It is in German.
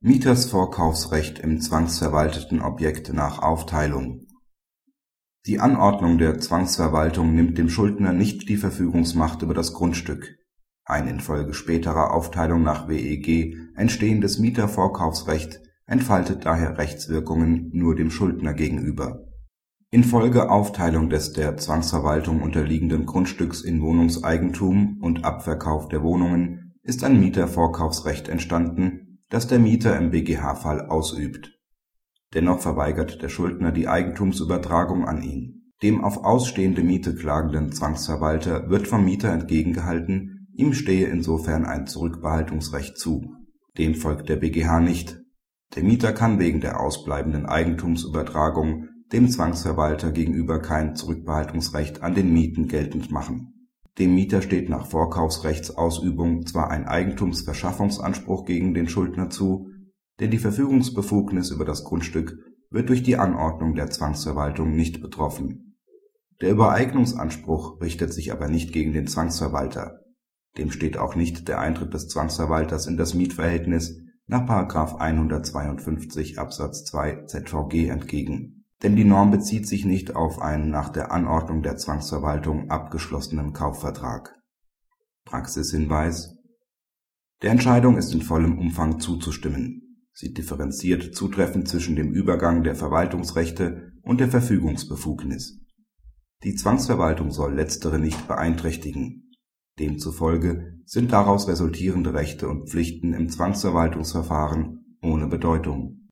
Mietersvorkaufsrecht im zwangsverwalteten Objekt nach Aufteilung Die Anordnung der Zwangsverwaltung nimmt dem Schuldner nicht die Verfügungsmacht über das Grundstück. Ein infolge späterer Aufteilung nach WEG entstehendes Mietervorkaufsrecht entfaltet daher Rechtswirkungen nur dem Schuldner gegenüber. Infolge Aufteilung des der Zwangsverwaltung unterliegenden Grundstücks in Wohnungseigentum und Abverkauf der Wohnungen ist ein Mietervorkaufsrecht entstanden das der Mieter im BGH-Fall ausübt. Dennoch verweigert der Schuldner die Eigentumsübertragung an ihn. Dem auf ausstehende Miete klagenden Zwangsverwalter wird vom Mieter entgegengehalten, ihm stehe insofern ein Zurückbehaltungsrecht zu. Dem folgt der BGH nicht. Der Mieter kann wegen der ausbleibenden Eigentumsübertragung dem Zwangsverwalter gegenüber kein Zurückbehaltungsrecht an den Mieten geltend machen dem Mieter steht nach Vorkaufsrechtsausübung zwar ein Eigentumsverschaffungsanspruch gegen den Schuldner zu, denn die Verfügungsbefugnis über das Grundstück wird durch die Anordnung der Zwangsverwaltung nicht betroffen. Der Übereignungsanspruch richtet sich aber nicht gegen den Zwangsverwalter. Dem steht auch nicht der Eintritt des Zwangsverwalters in das Mietverhältnis nach § 152 Absatz 2 ZVG entgegen denn die Norm bezieht sich nicht auf einen nach der Anordnung der Zwangsverwaltung abgeschlossenen Kaufvertrag. Praxishinweis Der Entscheidung ist in vollem Umfang zuzustimmen. Sie differenziert zutreffend zwischen dem Übergang der Verwaltungsrechte und der Verfügungsbefugnis. Die Zwangsverwaltung soll letztere nicht beeinträchtigen. Demzufolge sind daraus resultierende Rechte und Pflichten im Zwangsverwaltungsverfahren ohne Bedeutung